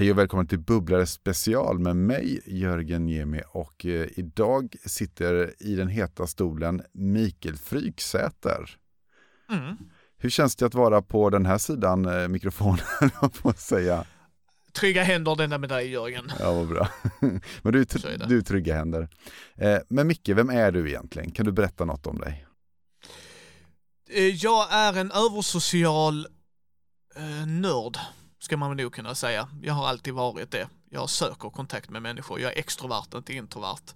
Hej och välkommen till Bubblare special med mig Jörgen Niemi och eh, idag sitter i den heta stolen Mikael Fryksäter. Mm. Hur känns det att vara på den här sidan eh, mikrofonen, säga? Trygga händer denna med dig Jörgen. Ja, vad bra. Men du, är du är trygga händer. Eh, men Micke, vem är du egentligen? Kan du berätta något om dig? Eh, Jag är en översocial eh, nörd, ska man nog kunna säga. Jag har alltid varit det. Jag söker kontakt med människor. Jag är extrovert, inte introvert.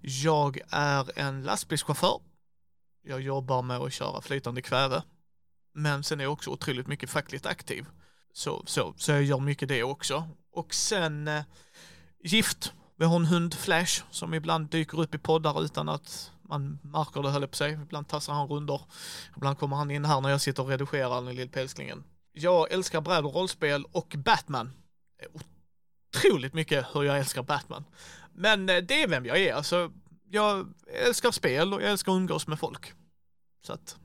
Jag är en lastbilschaufför. Jag jobbar med att köra flytande kväve. Men sen är jag också otroligt mycket fackligt aktiv. Så, så, så jag gör mycket det också. Och sen eh, gift. Vi har en hund, Flash, som ibland dyker upp i poddar utan att man märker det, höll jag på sig. Ibland tassar han runder. Ibland kommer han in här när jag sitter och redigerar den lilla pälslingen. Jag älskar bräd och rollspel och Batman. Otroligt mycket hur jag älskar Batman. Men eh, det är vem jag är. Alltså, jag älskar spel och jag älskar att umgås med folk. Så att,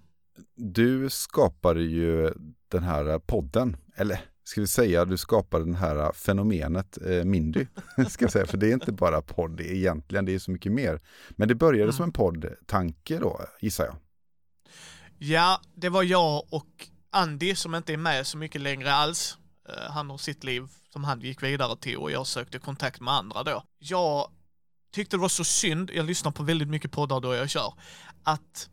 Du skapade ju den här podden, eller ska vi säga du skapade det här fenomenet eh, Mindy, ska säga, för det är inte bara podd egentligen, det är så mycket mer. Men det började Mm. som en poddtanke då, gissar jag. ja, det var jag och Andy som inte är med så mycket längre alls. Eh, han har sitt liv som han gick vidare till och jag sökte kontakt med andra då. Jag tyckte det var så synd, jag lyssnar på väldigt mycket poddar då jag kör, att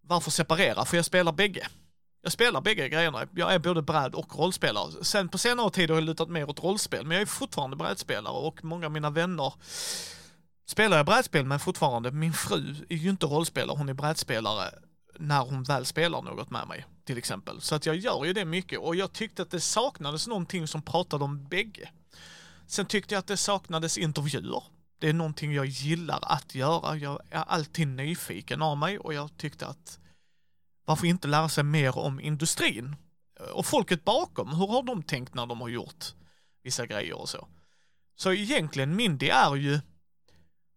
varför separera? För jag spelar bägge. Jag spelar bägge grejerna. Jag är både bräd och rollspelare. Sen på senare tid har jag lutat mer åt rollspel, men jag är fortfarande brädspelare och många av mina vänner spelar jag brädspel med fortfarande. Min fru är ju inte rollspelare, hon är brädspelare när hon väl spelar något med mig, till exempel. Så att jag gör ju det mycket och jag tyckte att det saknades någonting som pratade om bägge. Sen tyckte jag att det saknades intervjuer. Det är någonting jag gillar att göra. Jag är alltid nyfiken av mig och jag tyckte att varför inte lära sig mer om industrin? Och folket bakom, hur har de tänkt när de har gjort vissa grejer och så? Så egentligen Mindy är ju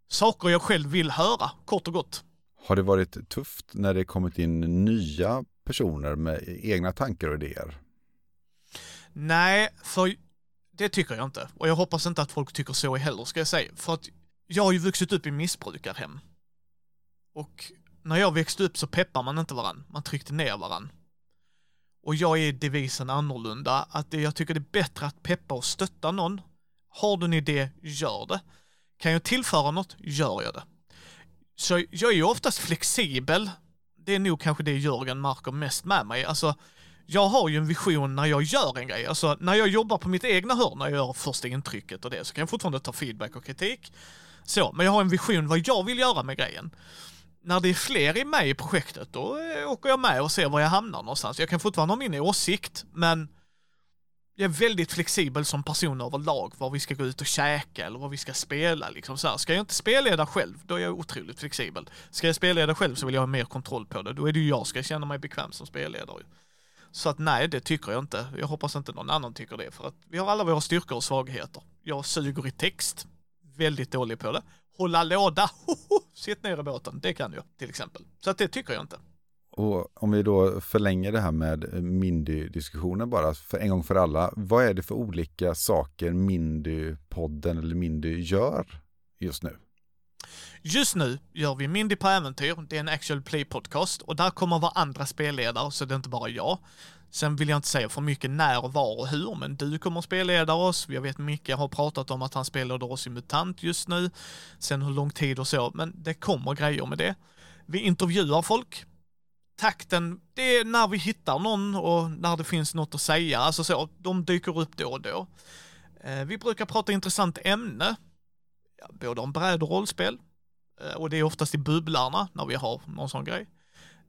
saker jag själv vill höra, kort och gott. Har det varit tufft när det kommit in nya personer med egna tankar och idéer? Nej, för det tycker jag inte. Och jag hoppas inte att folk tycker så heller, ska jag säga. För att jag har ju vuxit upp i missbrukarhem. Och när jag växte upp så peppar man inte varann, man tryckte ner varann. Och jag är devisen annorlunda, att jag tycker det är bättre att peppa och stötta någon. Har du en idé, gör det. Kan jag tillföra något, gör jag det. Så jag är ju oftast flexibel. Det är nog kanske det Jörgen märker mest med mig. Alltså, jag har ju en vision när jag gör en grej. Alltså när jag jobbar på mitt egna hörn, när jag gör första intrycket och det, så kan jag fortfarande ta feedback och kritik. Så, men jag har en vision vad jag vill göra med grejen. När det är fler i mig i projektet, då eh, åker jag med och ser var jag hamnar någonstans. Jag kan fortfarande ha min åsikt, men jag är väldigt flexibel som person överlag, var vi ska gå ut och käka eller vad vi ska spela liksom så här. Ska jag inte spelleda själv, då är jag otroligt flexibel. Ska jag spelleda själv så vill jag ha mer kontroll på det, då är det ju jag ska känna mig bekväm som spelledare. Så att nej, det tycker jag inte. Jag hoppas inte någon annan tycker det, för att vi har alla våra styrkor och svagheter. Jag suger i text, väldigt dålig på det. Hålla låda, sitt ner i båten, det kan jag till exempel. Så att det tycker jag inte. Och om vi då förlänger det här med eh, Mindy-diskussionen bara för en gång för alla. Vad är det för olika saker Mindy-podden eller Mindy gör just nu? Just nu gör vi Mindy på äventyr, det är en actual play podcast och där kommer vara andra spelledare så det är inte bara jag. Sen vill jag inte säga för mycket när, var och hur, men du kommer spelleda oss. Jag vet Micke har pratat om att han spelleder oss i MUTANT just nu. Sen hur lång tid och så, men det kommer grejer med det. Vi intervjuar folk. Takten, det är när vi hittar någon och när det finns något att säga, alltså så, de dyker upp då och då. Eh, vi brukar prata intressant ämne, både om bräd och rollspel. Eh, och det är oftast i bubblarna när vi har någon sån grej.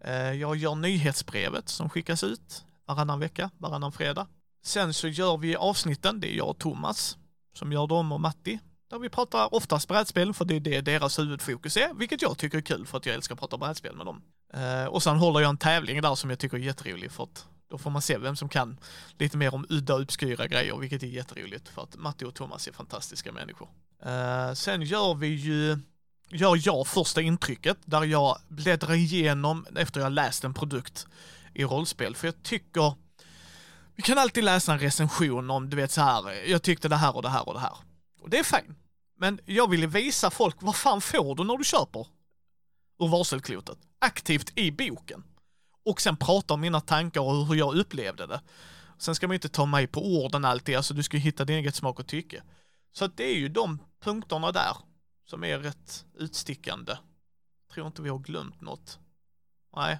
Eh, jag gör nyhetsbrevet som skickas ut varannan vecka, varannan fredag. Sen så gör vi avsnitten, det är jag och Thomas som gör dem och Matti. Där vi pratar oftast brädspel för det är det deras huvudfokus är, vilket jag tycker är kul för att jag älskar att prata brädspel med dem. Eh, Och sen håller jag en tävling där som jag tycker är jätterolig för att då får man se vem som kan lite mer om udda och obskyra grejer, vilket är jätteroligt för att Matti och Thomas är fantastiska människor. Eh, Sen gör vi ju gör jag första intrycket där jag bläddrar igenom efter jag läst en produkt i rollspel. För jag tycker Vi kan alltid läsa en recension om, du vet så här, jag tyckte det här och det här och det här. Och det är fint. Men jag ville visa folk, vad fan får du när du köper ur varselklotet? Aktivt i boken. Och sen prata om mina tankar och hur jag upplevde det. Sen ska man ju inte ta mig på orden alltid, alltså du ska hitta din eget smak och tycke. Så att det är ju de punkterna där som är rätt utstickande. Tror inte vi har glömt något. Nej.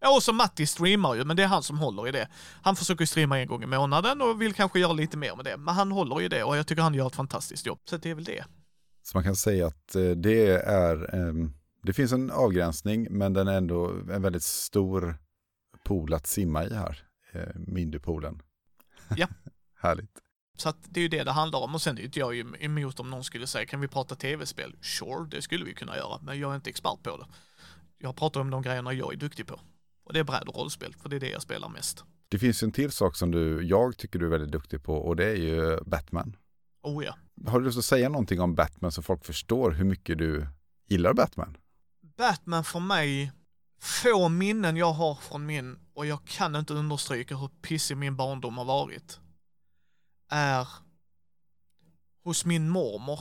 Ja, och så Matti streamar ju, men det är han som håller i det. Han försöker streama en gång i månaden och vill kanske göra lite mer med det, men han håller i det och jag tycker han gör ett fantastiskt jobb. Så det är väl det. Så man kan säga att eh, det är, um det finns en avgränsning, men den är ändå en väldigt stor pool att simma i här, eh, Mindypoolen. Ja. Härligt. Så att det är ju det det handlar om och sen är inte jag emot om någon skulle säga kan vi prata tv-spel? Sure, det skulle vi kunna göra, men jag är inte expert på det. Jag pratar om de grejerna jag är duktig på. Och det är bräd och rollspel, för det är det jag spelar mest. Det finns en till sak som du, jag tycker du är väldigt duktig på och det är ju Batman. Oh ja. Har du lust att säga någonting om Batman så folk förstår hur mycket du gillar Batman? Batman för mig, få minnen jag har från min, och jag kan inte understryka hur pissig min barndom har varit, är hos min mormor.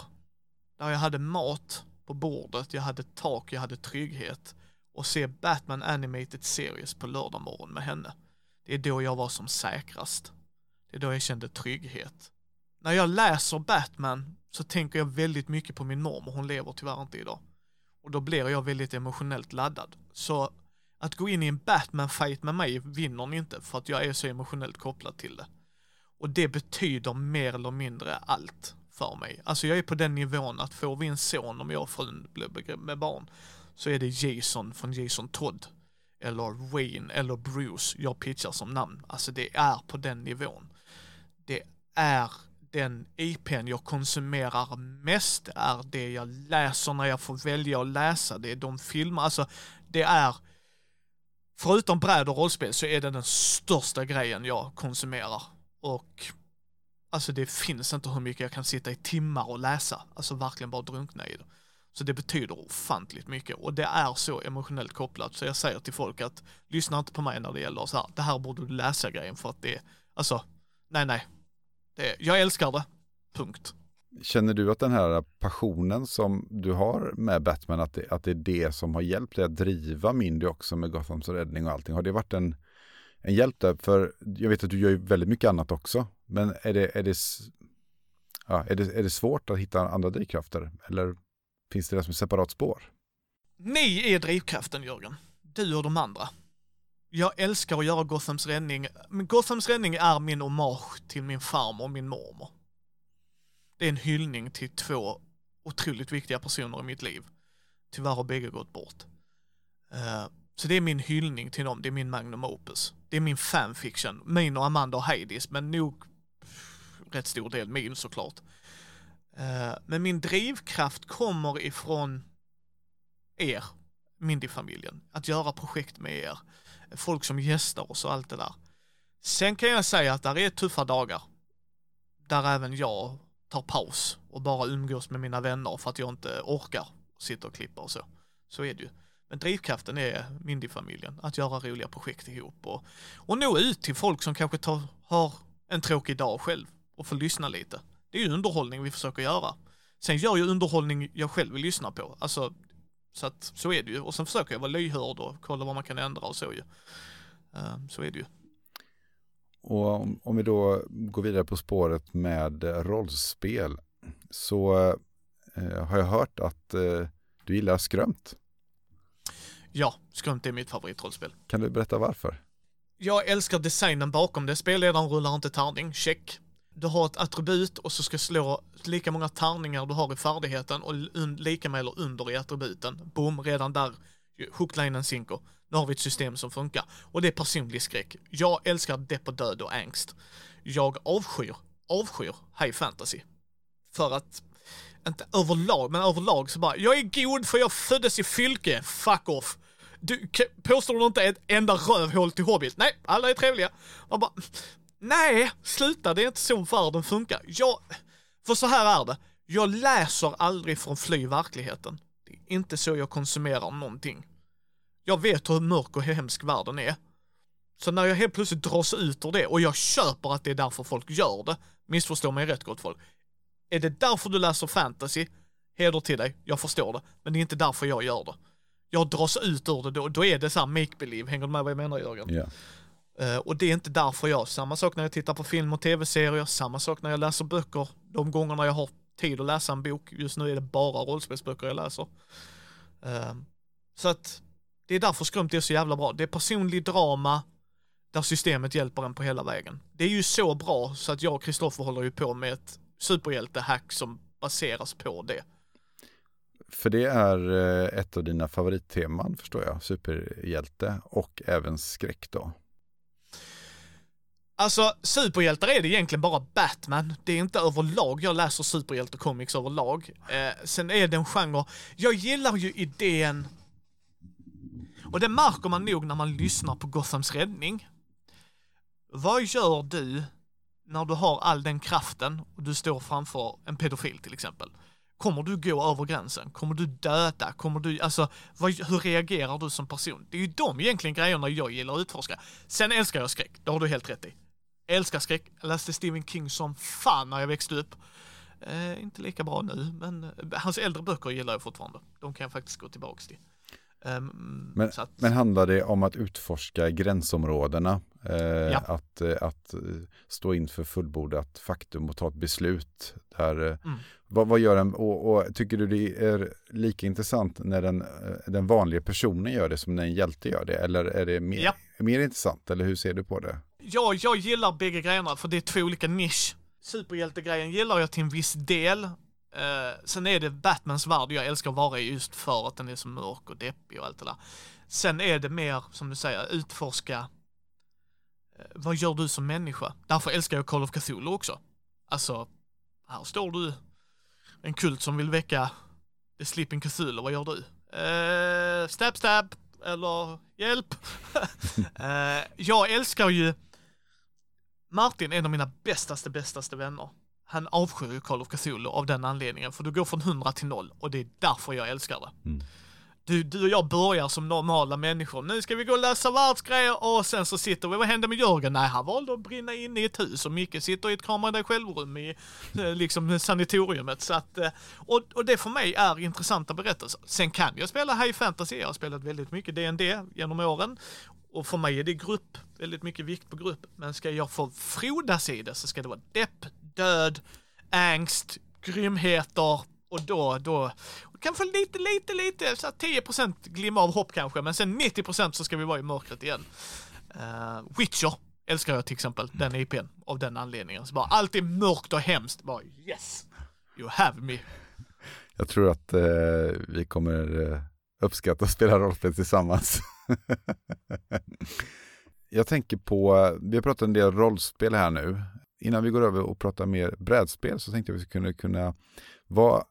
Där jag hade mat på bordet, jag hade tak, jag hade trygghet. Och se Batman Animated Series på lördag morgon med henne. Det är då jag var som säkrast. Det är då jag kände trygghet. När jag läser Batman så tänker jag väldigt mycket på min mormor, hon lever tyvärr inte idag. Och då blir jag väldigt emotionellt laddad. Så att gå in i en Batman-fight med mig vinner ni inte för att jag är så emotionellt kopplad till det. Och det betyder mer eller mindre allt för mig. Alltså jag är på den nivån att får vi en son om jag och frun blir med barn så är det Jason från Jason Todd eller Wayne eller Bruce jag pitchar som namn. Alltså det är på den nivån. Det är den IPn jag konsumerar mest, är det jag läser när jag får välja att läsa, det är de filmer, alltså det är Förutom bräd och rollspel så är det den största grejen jag konsumerar. Och alltså det finns inte hur mycket jag kan sitta i timmar och läsa, alltså verkligen bara drunkna i det. Så det betyder ofantligt mycket och det är så emotionellt kopplat så jag säger till folk att lyssna inte på mig när det gäller så här, det här borde du läsa grejen för att det, alltså, nej nej. Det, jag älskar det, punkt. Känner du att den här passionen som du har med Batman, att det, att det är det som har hjälpt dig att driva Mindy också med Gothams räddning och allting? Har det varit en, en hjälp där? För jag vet att du gör ju väldigt mycket annat också. Men är det, är det, ja, är det, är det svårt att hitta andra drivkrafter? Eller finns det det som ett separat spår? Ni är drivkraften Jörgen. Du och de andra. Jag älskar att göra Gothams räddning. Gothams räddning är min hommage till min farmor och min mormor. Det är en hyllning till två otroligt viktiga personer i mitt liv. Tyvärr har bägge gått bort. Uh, så det är min hyllning till dem, det är min magnum opus. Det är min fanfiction, min och Amanda och Heidis, men nog rätt stor del min såklart. Uh, men min drivkraft kommer ifrån er, Mindy-familjen. Att göra projekt med er. Folk som gästar oss och allt det där. Sen kan jag säga att där är tuffa dagar. Där även jag tar paus och bara umgås med mina vänner för att jag inte orkar sitta och klippa och så. Så är det ju. Men drivkraften är Mindy-familjen, att göra roliga projekt ihop och, och nå ut till folk som kanske tar, har en tråkig dag själv och får lyssna lite. Det är ju underhållning vi försöker göra. Sen gör jag underhållning jag själv vill lyssna på, alltså så att så är det ju. Och sen försöker jag vara lyhörd och kolla vad man kan ändra och så ju. Uh, så är det ju. Och om, om vi då går vidare på spåret med rollspel så eh, har jag hört att eh, du gillar skrömt. Ja, skrömt är mitt favoritrollspel. Kan du berätta varför? Jag älskar designen bakom det. Spelledaren rullar inte tärning, check. Du har ett attribut och så ska slå lika många tärningar du har i färdigheten och lika med eller under i attributen. Boom, redan där hooklinen sinker. Nu har vi ett system som funkar. Och det är personlig skräck. Jag älskar depp och död och ängst. Jag avskyr, avskyr high fantasy. För att, inte överlag, men överlag så bara, jag är god för jag föddes i fylke, fuck off. Du, påstår du inte ett enda rövhål till Hobbit? Nej, alla är trevliga. Man bara, nej, sluta, det är inte så världen funkar. Jag, för så här är det, jag läser aldrig från fly verkligheten. Det är inte så jag konsumerar någonting. Jag vet hur mörk och hemsk världen är. Så när jag helt plötsligt dras ut ur det, och jag köper att det är därför folk gör det, missförstå mig rätt gott folk. Är det därför du läser fantasy, heder till dig, jag förstår det, men det är inte därför jag gör det. Jag dras ut ur det då, då är det så här make-believe, hänger du med vad jag menar Jörgen? Yeah. Eh, och det är inte därför jag, samma sak när jag tittar på film och tv-serier, samma sak när jag läser böcker, de gångerna jag har tid att läsa en bok, just nu är det bara rollspelsböcker jag läser. Ehm, så att det är därför Skrumt är så jävla bra. Det är personlig drama där systemet hjälper en på hela vägen. Det är ju så bra så att jag och Kristoffer håller ju på med ett superhjältehack som baseras på det. För det är eh, ett av dina favoritteman förstår jag, superhjälte och även skräck då. Alltså superhjältar är det egentligen bara Batman. Det är inte överlag jag läser superhjältecomics överlag. Eh, sen är det en genre, jag gillar ju idén och det märker man nog när man lyssnar på Gothams räddning. Vad gör du när du har all den kraften och du står framför en pedofil till exempel? Kommer du gå över gränsen? Kommer du döda? Kommer du, alltså, vad, hur reagerar du som person? Det är ju de egentligen grejerna jag gillar att utforska. Sen älskar jag skräck, det har du helt rätt i. Älskar skräck, jag läste Stephen King som fan när jag växte upp. Eh, inte lika bra nu, men eh, hans äldre böcker gillar jag fortfarande. De kan jag faktiskt gå tillbaks till. Um, men, att, men, handlar det om att utforska gränsområdena? Eh, ja. Att, eh, att eh, stå inför fullbordat faktum och ta ett beslut. Där, mm. vad, vad, gör en, och, och, tycker du det är lika intressant när den, den vanliga personen gör det som när en hjälte gör det? Eller är det mer, ja. mer intressant? Eller hur ser du på det? Ja, jag gillar bägge grejerna för det är två olika nisch. Superhjältegrejen gillar jag till en viss del. Uh, sen är det Batmans värld jag älskar att vara i just för att den är så mörk och deppig och allt det där. Sen är det mer, som du säger, utforska uh, vad gör du som människa? Därför älskar jag Call of Cthulhu också. Alltså, här står du, en kult som vill väcka The Sleeping Cthulhu, vad gör du? Uh, stab stab, eller hjälp. uh, jag älskar ju Martin, är en av mina bästaste, bästaste vänner han avskyr ju Call of Cthulhu av den anledningen, för du går från 100 till 0 och det är därför jag älskar det. Mm. Du, du och jag börjar som normala människor. Nu ska vi gå och lösa världsgrejer och sen så sitter vi, vad hände med Jörgen? Nej, han valde att brinna in i ett hus och Micke sitter i ett kramande dig självrum i eh, liksom sanatoriumet. Så att, eh, och, och det för mig är intressanta berättelser. Sen kan jag spela high fantasy, jag har spelat väldigt mycket D&D genom åren. Och för mig är det grupp, väldigt mycket vikt på grupp. Men ska jag få frodas i det så ska det vara depp, död, angst, grymheter och då, då kan få lite, lite, lite, så 10% glimma av hopp kanske, men sen 90% så ska vi vara i mörkret igen. Uh, Witcher älskar jag till exempel, den IPn, av den anledningen. Så bara allt är mörkt och hemskt, bara yes, you have me. Jag tror att eh, vi kommer eh, uppskatta att spela rollspel tillsammans. jag tänker på, vi har pratat en del rollspel här nu innan vi går över och pratar mer brädspel så tänkte jag att vi skulle kunna, vad,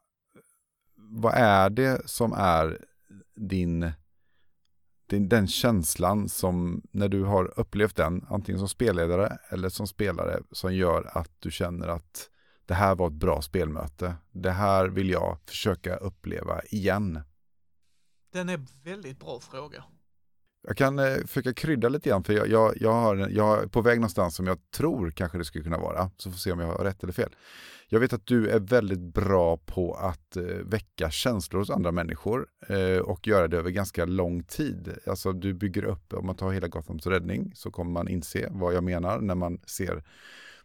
vad är det som är din, din, den känslan som när du har upplevt den, antingen som spelledare eller som spelare, som gör att du känner att det här var ett bra spelmöte. Det här vill jag försöka uppleva igen. Den är väldigt bra fråga. Jag kan eh, försöka krydda lite grann för jag, jag, jag, har, jag är på väg någonstans som jag tror kanske det skulle kunna vara. Så får vi se om jag har rätt eller fel. Jag vet att du är väldigt bra på att eh, väcka känslor hos andra människor eh, och göra det över ganska lång tid. Alltså du bygger upp, om man tar hela Gothams räddning så kommer man inse vad jag menar när man ser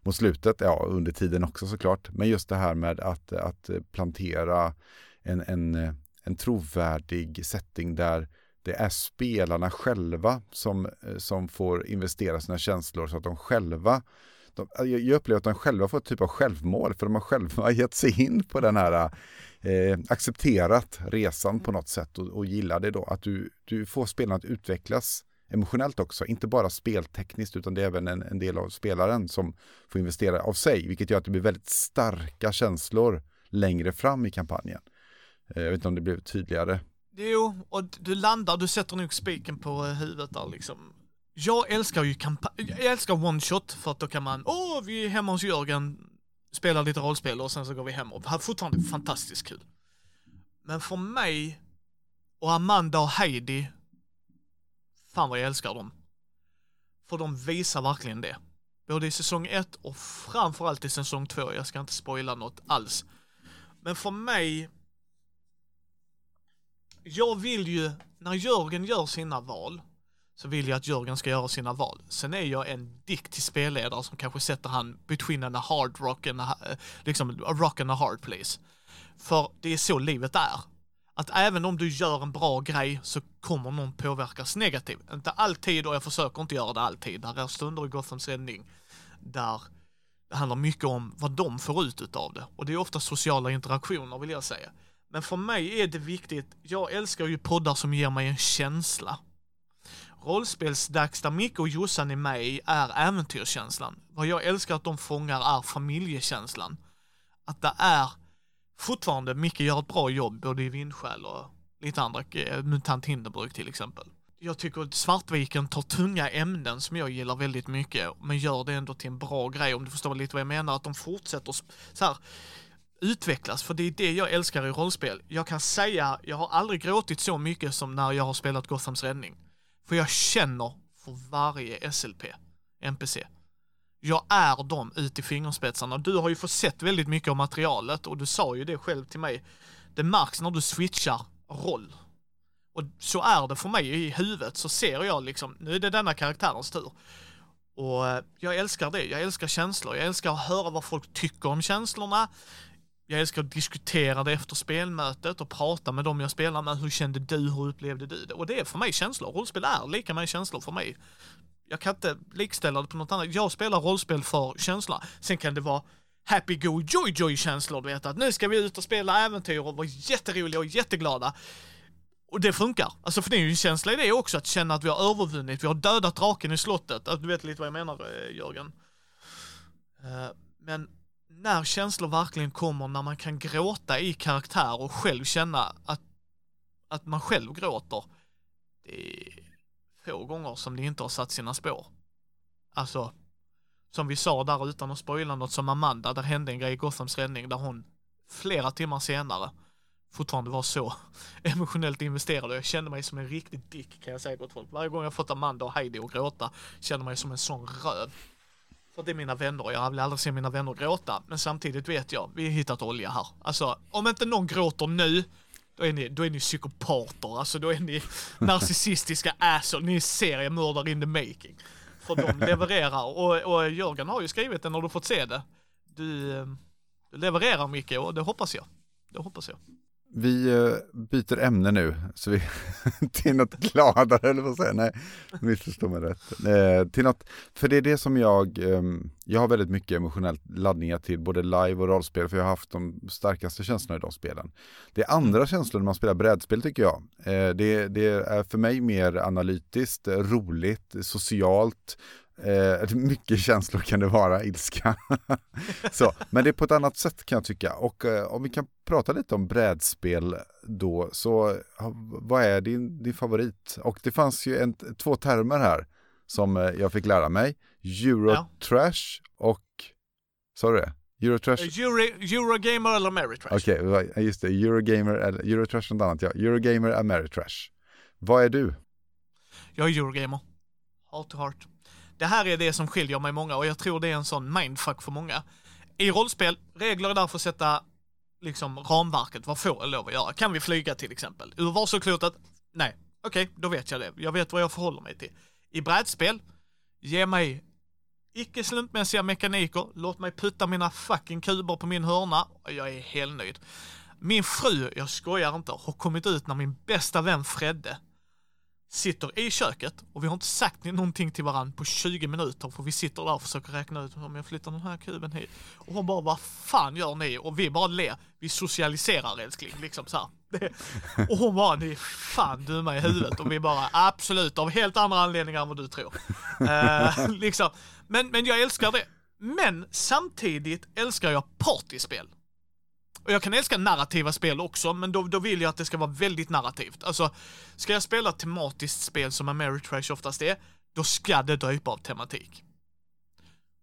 mot slutet, ja under tiden också såklart. Men just det här med att, att plantera en, en, en trovärdig setting där det är spelarna själva som, eh, som får investera sina känslor så att de själva de, eh, jag upplever att de själva får ett typ av självmål för de har själva gett sig in på den här eh, accepterat resan på något sätt och, och gillar det då. Att du, du får spelarna att utvecklas emotionellt också, inte bara speltekniskt utan det är även en, en del av spelaren som får investera av sig, vilket gör att det blir väldigt starka känslor längre fram i kampanjen. Eh, jag vet inte om det blev tydligare Jo, och du landar, du sätter nog spiken på eh, huvudet där liksom. Jag älskar ju kampanj, jag älskar one shot för att då kan man, åh, vi är hemma hos Jörgen, spelar lite rollspel och sen så går vi hem och har fortfarande fantastiskt kul. Men för mig och Amanda och Heidi, fan vad jag älskar dem. För de visar verkligen det. Både i säsong 1 och framförallt i säsong 2. Jag ska inte spoila något alls. Men för mig... Jag vill ju, när Jörgen gör sina val, så vill jag att Jörgen ska göra sina val. Sen är jag en dick till spelledare som kanske sätter han between a hard rock and a, eh, liksom a rock and a hard place. För det är så livet är. Att även om du gör en bra grej så kommer någon påverkas negativt. Inte alltid och jag försöker inte göra det alltid. Där är stunder i Gothams räddning där det handlar mycket om vad de får ut utav det. Och det är ofta sociala interaktioner vill jag säga. Men för mig är det viktigt, jag älskar ju poddar som ger mig en känsla. Rollspelsdags där Micke och Jossan är med är äventyrskänslan. Vad jag älskar att de fångar är familjekänslan. Att det är fortfarande, Micke gör ett bra jobb både i Vindskäl och lite andra, eh, MUTANT Hinderbruk till exempel. Jag tycker att Svartviken tar tunga ämnen som jag gillar väldigt mycket, men gör det ändå till en bra grej, om du förstår lite vad jag menar, att de fortsätter så här, utvecklas, för det är det jag älskar i rollspel. Jag kan säga, jag har aldrig gråtit så mycket som när jag har spelat Gothams räddning. För jag känner för varje SLP, NPC. Jag är dem ut i fingerspetsarna. Du har ju fått sett väldigt mycket av materialet och du sa ju det själv till mig. Det märks när du switchar roll. Och så är det för mig i huvudet, så ser jag liksom, nu är det denna karaktärens tur. Och eh, jag älskar det, jag älskar känslor, jag älskar att höra vad folk tycker om känslorna. Jag älskar att diskutera det efter spelmötet och prata med dem jag spelar med. Hur kände du? Hur upplevde du det? Och det är för mig känslor. Rollspel är lika med känslor för mig. Jag kan inte likställa det på något annat. Jag spelar rollspel för känsla. Sen kan det vara happy go joy joy känslor, du vet att nu ska vi ut och spela äventyr och vara jätteroliga och jätteglada. Och det funkar. Alltså för det är ju en känsla i det också, att känna att vi har övervunnit, vi har dödat draken i slottet. Att du vet lite vad jag menar, eh, Jörgen. Eh, men när känslor verkligen kommer, när man kan gråta i karaktär och själv känna att, att man själv gråter. Det är få gånger som det inte har satt sina spår. Alltså, som vi sa där utan att spoila något som Amanda, där hände en grej i Gothams räddning där hon flera timmar senare fortfarande var så emotionellt investerad och jag kände mig som en riktig dick kan jag säga gott folk. Varje gång jag fått Amanda och Heidi att gråta känner mig som en sån röv. För det är mina vänner och jag vill aldrig se mina vänner gråta. Men samtidigt vet jag, vi har hittat olja här. Alltså, om inte någon gråter nu, då är ni, då är ni psykopater. Alltså då är ni narcissistiska assholes. Ni är seriemördare in the making. För de levererar. Och, och Jörgen har ju skrivit det när du fått se det. Du, eh, du levererar mycket och det hoppas jag. Det hoppas jag. Vi eh, byter ämne nu, så vi till något gladare, eller vad säger Nej, missförstå mig rätt. Eh, till något, för det är det som jag, eh, jag har väldigt mycket emotionellt laddningar till både live och rollspel, för jag har haft de starkaste känslorna i de spelen. Det är andra känslor när man spelar brädspel tycker jag. Eh, det, det är för mig mer analytiskt, roligt, socialt, Eh, mycket känslor kan det vara, ilska. så, men det är på ett annat sätt kan jag tycka. Och eh, om vi kan prata lite om brädspel då, så vad är din, din favorit? Och det fanns ju en, två termer här som eh, jag fick lära mig. Eurotrash och, sa du det? Eurotrash? Euro, Eurogamer eller Ameritrash. Okej, okay, just det. Eurogamer, eller Eurotrash något annat ja. Eurogamer, Ameritrash. Vad är du? Jag är Eurogamer. Heart to heart. Det här är det som skiljer mig många och jag tror det är en sån mindfuck för många. I rollspel, regler är där för att sätta liksom ramverket, vad får jag lov att göra? Kan vi flyga till exempel? Ur Vasaklotet? Nej, okej, okay, då vet jag det. Jag vet vad jag förhåller mig till. I brädspel, ge mig icke slumpmässiga mekaniker, låt mig putta mina fucking kuber på min hörna och jag är helt nöjd. Min fru, jag skojar inte, har kommit ut när min bästa vän Fredde sitter i köket och vi har inte sagt någonting till varandra på 20 minuter för vi sitter där och försöker räkna ut om jag flyttar den här kuben hit. Och hon bara, vad fan gör ni? Och vi bara ler. Vi socialiserar älskling, liksom så här. Och hon bara, ni är fan dumma i huvudet. Och vi bara, absolut, av helt andra anledningar än vad du tror. Eh, liksom. men, men jag älskar det. Men samtidigt älskar jag partyspel. Och jag kan älska narrativa spel också, men då, då vill jag att det ska vara väldigt narrativt. Alltså, ska jag spela ett tematiskt spel som Ameritrash oftast är, då ska det döpa av tematik.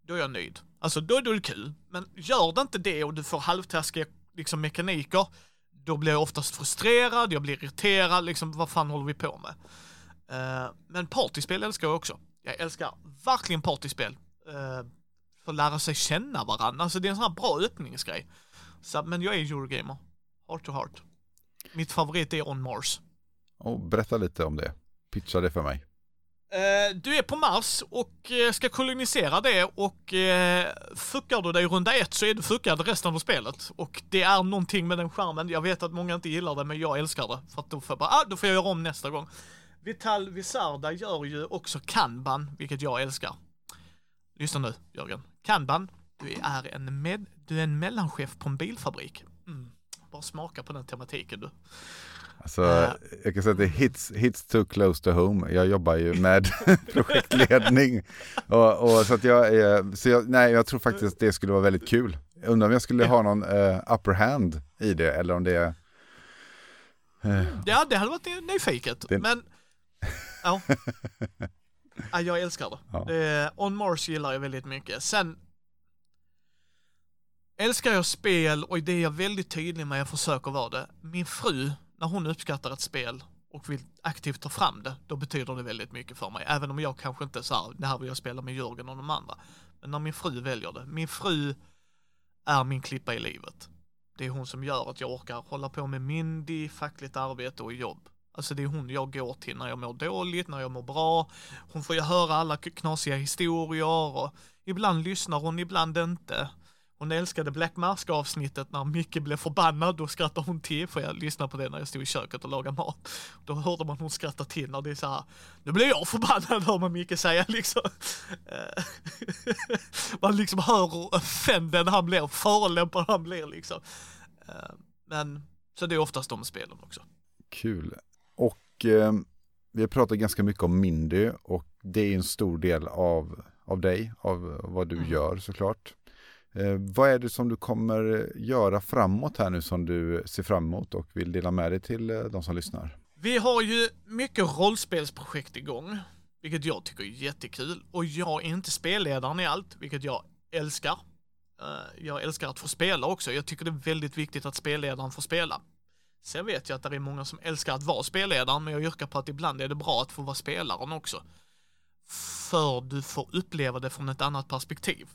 Då är jag nöjd. Alltså, då är det kul. Men gör det inte det och du får halvtaskiga liksom, mekaniker, då blir jag oftast frustrerad, jag blir irriterad, liksom vad fan håller vi på med? Uh, men partyspel älskar jag också. Jag älskar verkligen partyspel. Eh, uh, för att lära sig känna varandra. Alltså det är en sån här bra öppningsgrej. Så, men jag är Eurogamer. Heart to heart. Mitt favorit är On Mars. Och berätta lite om det. Pitcha det för mig. Uh, du är på Mars och uh, ska kolonisera det och uh, fuckar du dig i runda ett så är du fuckad resten av spelet. Och det är någonting med den skärmen. Jag vet att många inte gillar det men jag älskar det. För att då får jag bara, ah, då får jag göra om nästa gång. Vital Visarda gör ju också kanban, vilket jag älskar. Lyssna nu, Jörgen. Kanban, du är en, med, du är en mellanchef på en bilfabrik. Mm. Bara smaka på den tematiken du. Alltså, uh, jag kan säga att det hits, hits too close to home. Jag jobbar ju med projektledning. Och, och, så att jag, är, så jag, nej, jag tror faktiskt att det skulle vara väldigt kul. Jag undrar om jag skulle ha någon uh, upper hand i det eller om det är... Uh, ja, det hade varit nyfiket. Det... Men, ja. ja. Jag älskar det. Ja. det. On Mars gillar jag väldigt mycket. Sen älskar jag spel och det är jag väldigt tydlig med, jag försöker vara det. Min fru när hon uppskattar ett spel och vill aktivt ta fram det, då betyder det väldigt mycket för mig. Även om jag kanske inte såhär, det här vill jag spela med Jörgen och de andra. Men när min fru väljer det. Min fru är min klippa i livet. Det är hon som gör att jag orkar hålla på med Mindy, fackligt arbete och jobb. Alltså det är hon jag går till när jag mår dåligt, när jag mår bra. Hon får ju höra alla knasiga historier och ibland lyssnar hon, ibland inte. Hon älskade Black Mask avsnittet när Micke blev förbannad, då skrattade hon till, för jag lyssnade på det när jag stod i köket och lagade mat. Då hörde man hon skratta till när det är så här, nu blir jag förbannad hör man Micke säga liksom. Eh, man liksom hör hur offenden han blir, förolämpad han blir liksom. Eh, men, så det är oftast de spelen också. Kul. Och eh, vi har pratat ganska mycket om Mindy och det är en stor del av, av dig, av vad du mm. gör såklart. Eh, vad är det som du kommer göra framåt här nu som du ser fram emot och vill dela med dig till eh, de som lyssnar? Vi har ju mycket rollspelsprojekt igång, vilket jag tycker är jättekul. Och jag är inte spelledaren i allt, vilket jag älskar. Eh, jag älskar att få spela också. Jag tycker det är väldigt viktigt att spelledaren får spela. Sen vet jag att det är många som älskar att vara spelledaren, men jag yrkar på att ibland är det bra att få vara spelaren också. För du får uppleva det från ett annat perspektiv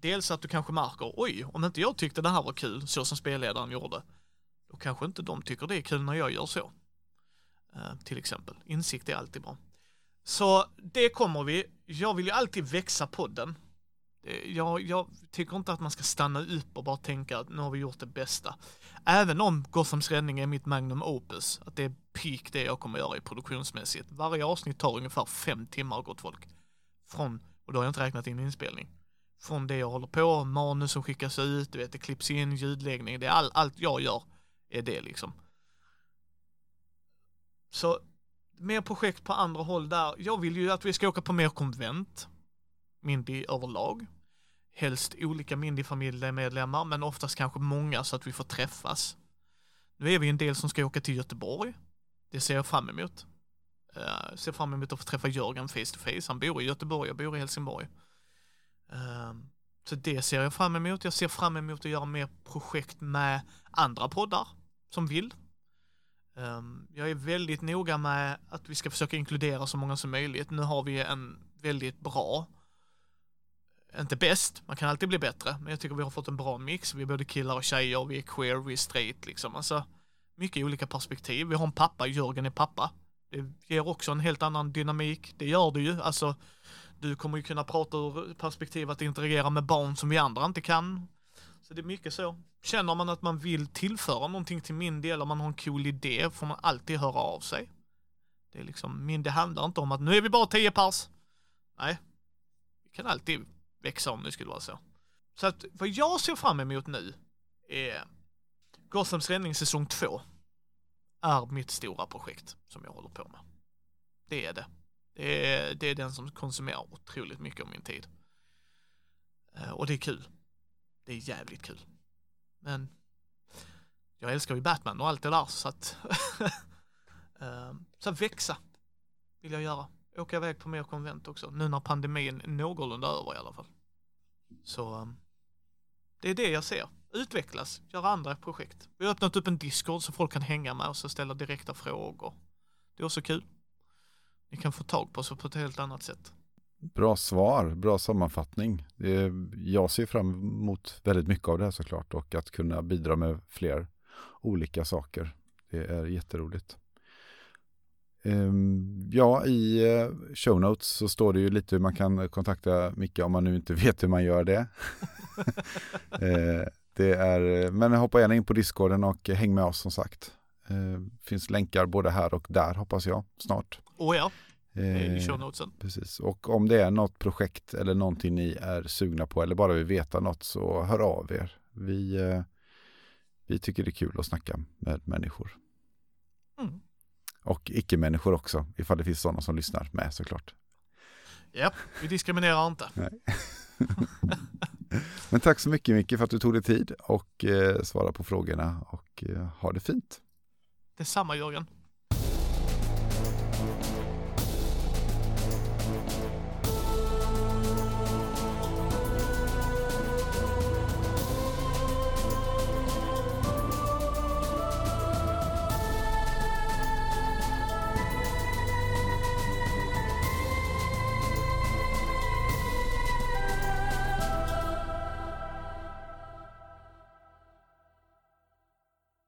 dels att du kanske märker, oj, om inte jag tyckte det här var kul, så som spelledaren gjorde, då kanske inte de tycker det är kul när jag gör så. Eh, till exempel. Insikt är alltid bra. Så det kommer vi. Jag vill ju alltid växa podden. Jag, jag tycker inte att man ska stanna upp och bara tänka att nu har vi gjort det bästa. Även om Gothams räddning är mitt magnum opus, att det är peak det jag kommer göra i produktionsmässigt. Varje avsnitt tar ungefär fem timmar gott folk. Från, och då har jag inte räknat in inspelning från det jag håller på, manus som skickas ut, du vet, det klipps in, ljudläggning, det är all, allt jag gör är det liksom. Så mer projekt på andra håll där. Jag vill ju att vi ska åka på mer konvent, Mindy överlag. Helst olika Mindy-familjemedlemmar, men oftast kanske många så att vi får träffas. Nu är vi en del som ska åka till Göteborg. Det ser jag fram emot. Uh, ser fram emot att få träffa Jörgen face to face. Han bor i Göteborg, jag bor i Helsingborg. Um, så det ser jag fram emot. Jag ser fram emot att göra mer projekt med andra poddar som vill. Um, jag är väldigt noga med att vi ska försöka inkludera så många som möjligt. Nu har vi en väldigt bra, inte bäst, man kan alltid bli bättre, men jag tycker vi har fått en bra mix. Vi är både killar och tjejer, vi är queer, vi är straight liksom. Alltså, mycket olika perspektiv. Vi har en pappa, Jörgen är pappa. Det ger också en helt annan dynamik. Det gör det ju, alltså du kommer ju kunna prata ur perspektiv att interagera med barn som vi andra inte kan. Så det är mycket så. Känner man att man vill tillföra någonting till min del, om man har en cool idé, får man alltid höra av sig. Det är liksom, min, det handlar inte om att nu är vi bara tio pers. Nej, vi kan alltid växa om det skulle vara så. Så att vad jag ser fram emot nu är Gothams räddning säsong två är mitt stora projekt som jag håller på med. Det är det. Det är, det är den som konsumerar otroligt mycket av min tid. Eh, och det är kul. Det är jävligt kul. Men jag älskar ju Batman och allt det där så att eh, så växa vill jag göra. Åka iväg på mer konvent också, nu när pandemin är någorlunda över i alla fall. Så eh, det är det jag ser. Utvecklas, göra andra projekt. Vi har öppnat upp en Discord så folk kan hänga med oss och ställa direkta frågor. Det är också kul ni kan få tag på oss på ett helt annat sätt. Bra svar, bra sammanfattning. Jag ser fram emot väldigt mycket av det här såklart och att kunna bidra med fler olika saker. Det är jätteroligt. Ehm, ja, i eh, show notes så står det ju lite hur man kan kontakta Micke om man nu inte vet hur man gör det. Eh, det är, men hoppa gärna in på discorden och häng med oss som sagt. Det ehm, finns länkar både här och där hoppas jag snart. Oh ja, i show notesen. Precis, och om det är något projekt eller någonting ni är sugna på eller bara vill veta något så hör av er. Vi, eh, vi tycker det är kul att snacka med människor. Mm. Och icke-människor också, ifall det finns sådana som lyssnar med såklart. Ja, vi diskriminerar inte. Men tack så mycket Micke för att du tog dig tid och eh, svara på frågorna och eh, ha det fint. Detsamma Jörgen.